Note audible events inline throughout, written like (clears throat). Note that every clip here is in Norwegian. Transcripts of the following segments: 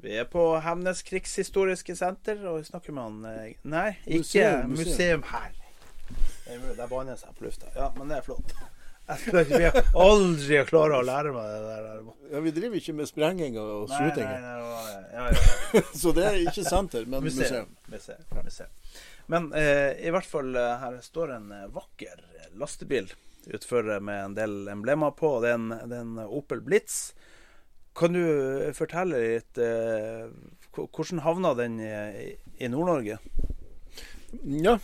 Vi er på Hemnes krigshistoriske senter, og vi snakker med han eh, Nei, ikke Museum, museum, museum. her. Er Der bannes jeg på lufta. Ja, men det er flott. Jeg skal ikke aldri klare å lære meg det der. Ja, Vi driver ikke med sprenging og nei, ja, ja. (laughs) så det er ikke senter, men Museum. museum. museum. Men eh, i hvert fall eh, her står en eh, vakker lastebil utfor med en del emblemer på. Det er en, det er en Opel Blitz. Kan du eh, fortelle litt eh, Hvordan havna den i, i Nord-Norge? Ja,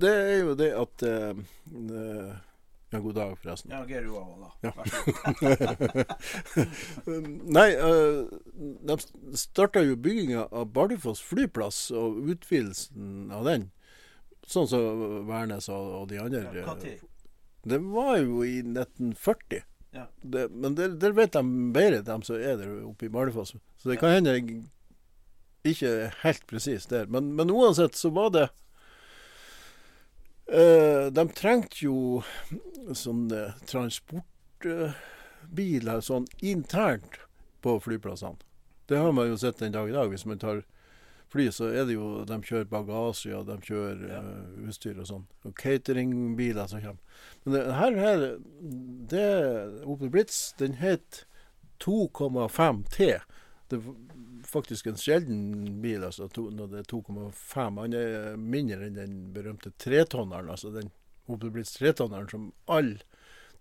det er jo det at eh, eh, Ja, god dag, forresten. Ja, Geir Johan, da. Ja. (laughs) Nei, eh, de starta jo bygginga av Bardufoss flyplass og utvidelsen av den. Sånn som Værnes og, og de andre. Ja, hva tid? Det var jo i 1940. Ja. Det, men der, der vet de bedre, de som er der oppe i Bardufoss. Så det kan hende jeg ikke er helt presis der. Men, men uansett så var det uh, De trengte jo sånne transportbiler sånn internt på flyplassene. Det har man jo sett den dag i dag. Hvis man tar fly, så er det jo De kjører bagasje, og de kjører Ja. uh, utstyr og sånn. Og cateringbiler som kommer. Men det, her, her det, Opel Blitz, den het 2,5 T. Det er faktisk en sjelden bil, altså, to, når det er 2,5. Han er mindre enn den berømte tretonneren, altså den Opel Blitz tretonneren som alle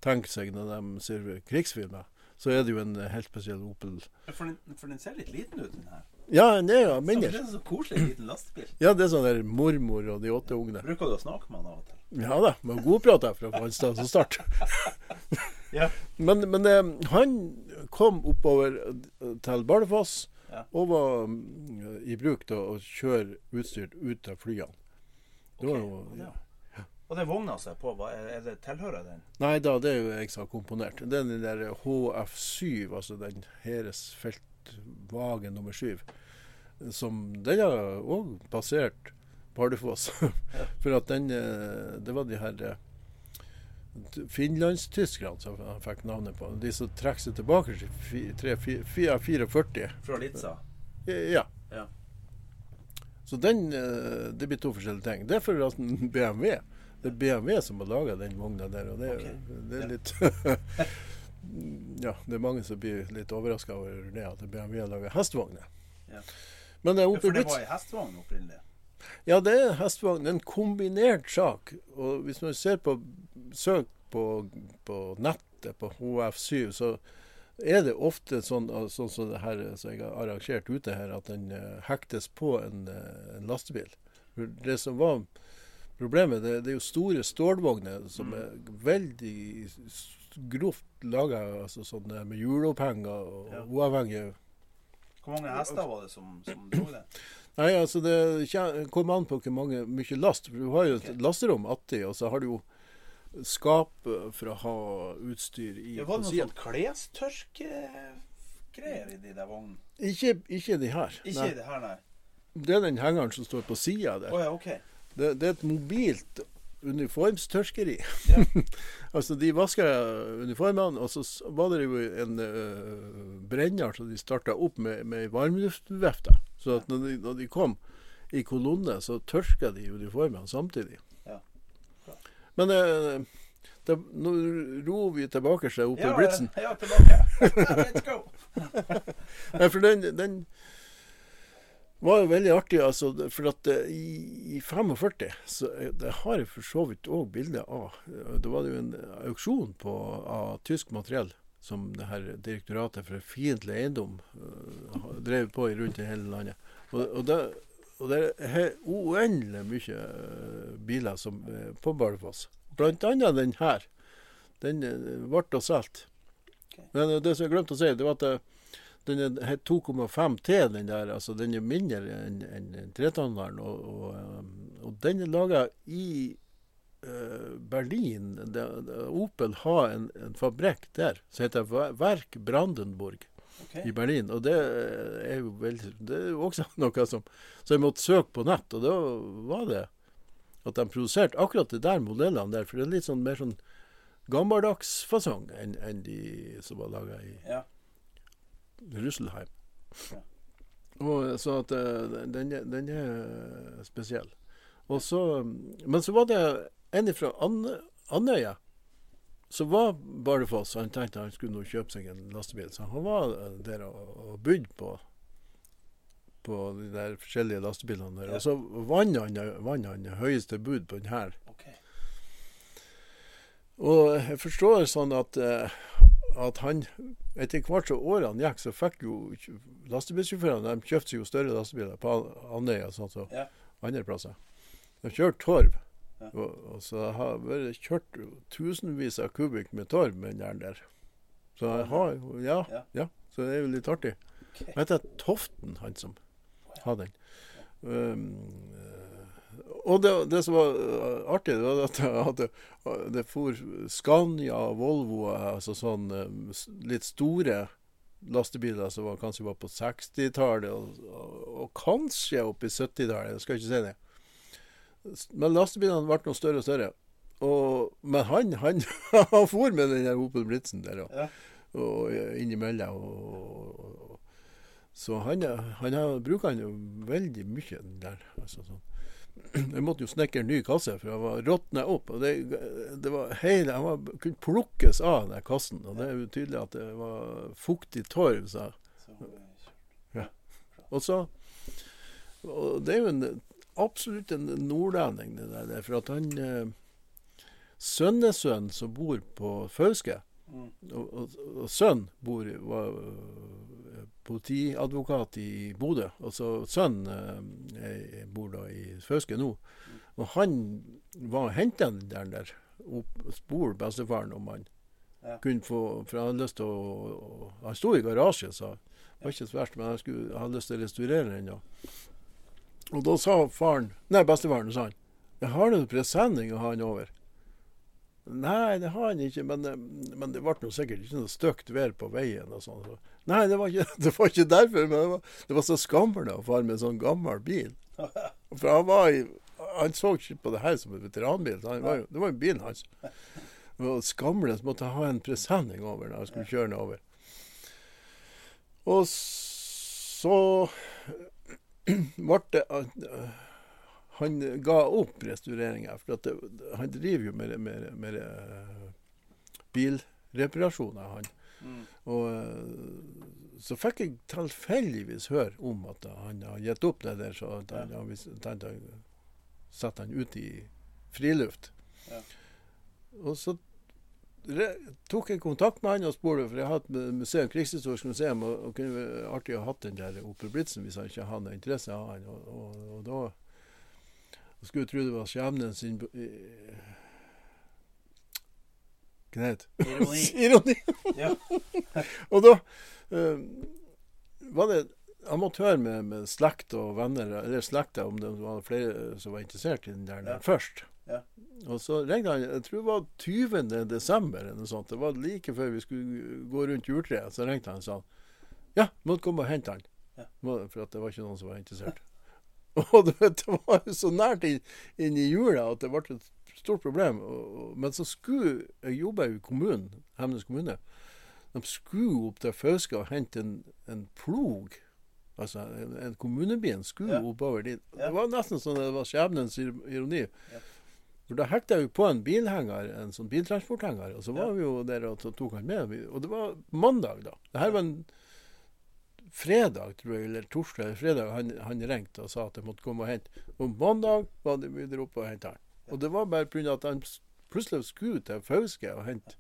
tenker seg når de ser krigsfilmer. Så er det jo en helt spesiell Opel. For den, for den ser litt liten ut, den her. Ja, det er Så mindre. det er så koselig liten lastebil. Ja, det er sånn der mormor og de åtte ungene. Bruker du å snakke med han av og til? Ja da, men godprat fra Fannstad som start. (laughs) Ja. Men, men eh, han kom oppover eh, til Bardufoss Ja. og var mm, i bruk til å kjøre utstyrt ut av flyene. Det var Ok, jo, det- Og den vogna som er på, er, det tilhører den? Nei da, det er jo jeg som har komponert. Det er den der HF7, altså den Heres feltvagen nummer 7. Som Den har òg passert Bardufoss. (laughs) For at den eh, Det var de her eh, finlandstyskerne som han fikk navnet på. De som trekker seg tilbake til ja, 44. Fra Litsa? Ja. Ja. Så den eh, Det blir to forskjellige ting. Det er for at BMW Det er BMW som har laga den vogna der, og det, er- Ok. det er litt (laughs) (laughs) Ja, det er mange som blir litt overraska over det at BMW har laga hestevogner. Ja. Men det er Ja, For det var ei hestevogn opprinnelig? Ja, det er hestevogn. En kombinert sak. Og hvis man ser på søk på, på nettet på HF7, så er det ofte sånn, sånn som det her som jeg har arrangert ute her, at den eh, hektes på en, eh, en lastebil. Det som var problemet, det, det er jo store stålvogner som er veldig grovt laga, altså sånn med julepenger og Ja. uavhengig Hvor mange hester var det som, som (clears throat) dro det? Nei, altså det kommer an på hvor mange, mye last. For du har jo et okay. lasterom atti, og så har du jo skap eh, for å ha utstyr i Ja, var det noe sånn klestørkegreier i de der vognene? Ikke, ikke de her. Ikke Nei. det her, nei. Det er den hengeren som står på sida der. der. ja, okay. Det, det er et mobilt uniformstørskeri. Ja. (laughs) altså, de vasker uniformene, og så var det jo en uh, brenner som de starta opp med, med varmluftvifte. Så at når de, når de kom i kolonne, så tørka de uniformene samtidig. Ja. Men uh, da, nå ror vi tilbake seg opp i blitsen. Ja, tilbake. (laughs) Let's go. (laughs) For den, den var jo veldig artig, altså. For at eh, i, i 45 så eh, det har jeg for så vidt òg bilde av. Eh, Da var det jo en auksjon på, av tysk materiell som det her Direktoratet for fiendtlig eiendom uh, drev på i rundt i hele landet. Og, og, det, og det er uendelig mye eh, biler som, er på Bardufoss. Blant annet den her. Den eh, ble solgt. Men eh, det som jeg glemte å si, det var at eh, den er 2,5 T, den der. Altså den er mindre enn en tretanneren. Og, og, eh, og den er laga i uh, Berlin. Det, Opel har en, en fabrikk der som heter Verk Brandenburg Okay. i Berlin. Og det er jo veldig Det er jo også (laughs) noe som Så jeg måtte søke på nett, og da var det at de produserte akkurat de der modellene der. For det er litt sånn mer sånn gammeldags fasong enn en de som var laga i Ja. Russelheim. Ja. Og, så at eh, den, den er spesiell. Og så, men så var det en fra An- Andøya som var Bardufoss. Han tenkte han skulle nå kjøpe seg en lastebil, så han var eh, der og, og bydde på på de der forskjellige lastebilene der. Ja. Og så vant han, vant han høyeste bud på den her. Okay. Og jeg forstår sånn at, eh, at han Etter hvert som årene gikk, så fikk jo lastebilsjåførene De kjøpte jo større lastebiler på Andøya og sånt, som Ja. andre plasser. De kjørte torv. Ja. Og, og så har vært kjørt tusenvis av kubikk med torv med den der. Så jeg har ja, Ja. ja. Så det er jo litt artig. Ok. det heter Toften, han som hadde den. Um, og det, det som var uh, artig, det var at at det, det for Scania og Volvo, altså sånn um, litt store lastebiler som var, kanskje var på 60-tallet, og, og, og kanskje opp i 70-tallet, jeg skal ikke si det. Men lastebilene ble noe større og større. Og, men han, han, (laughs) han for med den der Opel Blitzen der. Og, Ja. og eh, innimellom. Og, så han, han bruker han jo veldig mye, der. Altså, sånn. Jeg måtte jo snekre en ny kasse, for han var råtna opp. og det, det var hele, Han var, kunne plukkes av den kassen. Og det er jo tydelig at det var fuktig torv. Så. Eh, Og så og Det er jo en, absolutt en nordlending, det der. For at han eh, Sønnesønnen som bor på Fauske Mm. og, og, og sønnen bor, var politiadvokat i Bodø. Altså så sønnen er- bor da i Fauske nå. Og han var henta der, der opp, spor bestefaren om han Ja. kunne få For han hadde lyst til å, Han sto i garasje, sa det var ikke så verst, men han skulle, hadde lyst til å restaurere den. da. Og da sa faren Nei, bestefaren sa han. Jeg har en presenning å ha han over? Nei, det har han ikke, men, eh, men det ble sikkert ikke noe stygt vær på veien. og sånn. Nei, det var, ikke, (laughs) det var ikke derfor, men det var, det var så skammelig å fare med en sånn gammel bil. (laughs) For han var han så ikke på det her som en veteranbil. Han var det var jo bilen hans. Og skamle måtte jeg ha en presenning over når jeg skulle kjøre den over. Og så (clears throat) ble det uh, Han ga opp restaureringa, for det, han driver jo med, med, med uh, bilreparasjoner, han. Mm. Og uh, så fikk jeg tilfeldigvis høre om at han har gitt opp det der, så at han tenkte å sette han ut i friluft. Ja. Og så tok jeg kontakt med han og spurte, for jeg har et museum, krigshistorisk museum, og, og kunne artig å ha hatt den der Opel Blitzen hvis han ikke hadde interesse av han. Og, og, og da jeg skulle tro det var skjebnen sin eh, Hva det? Ironi. (laughs) Ironi. (laughs) Og da uh, var det høre med, med slekt og venner, eller slekta, om det var flere som var interessert i den der, Ja. først. Ja. Og så ringte han Jeg tror det var 20. desember eller noe sånt. Det var like før vi skulle gå rundt juletreet. Så ringte han og sa Ja, måtte komme og hente han. Ja. For at det var ikke noen som var interessert. (laughs) Og du vet, det var jo så nært inn, inn i jula at det ble et stort problem. Men så skulle Jeg jobbe jo i kommunen, Hemnes kommune. De skulle opp til Fauske og hente en, en plog. Altså en, en kommunebil skulle Ja. oppover dit. Det var nesten sånn det var skjebnens ironi. Ja. For da hekta vi på en bilhenger, en sånn biltransporthenger, og så var Ja. vi jo der og tok han med. Og det var mandag, da. Det her var en fredag, tror jeg, eller torsdag eller fredag, han, han ringte og sa at jeg måtte komme og hente. Og mandag var det vi dro opp og hente han. Og det var bare pga. at han plutselig skulle til Fauske og hente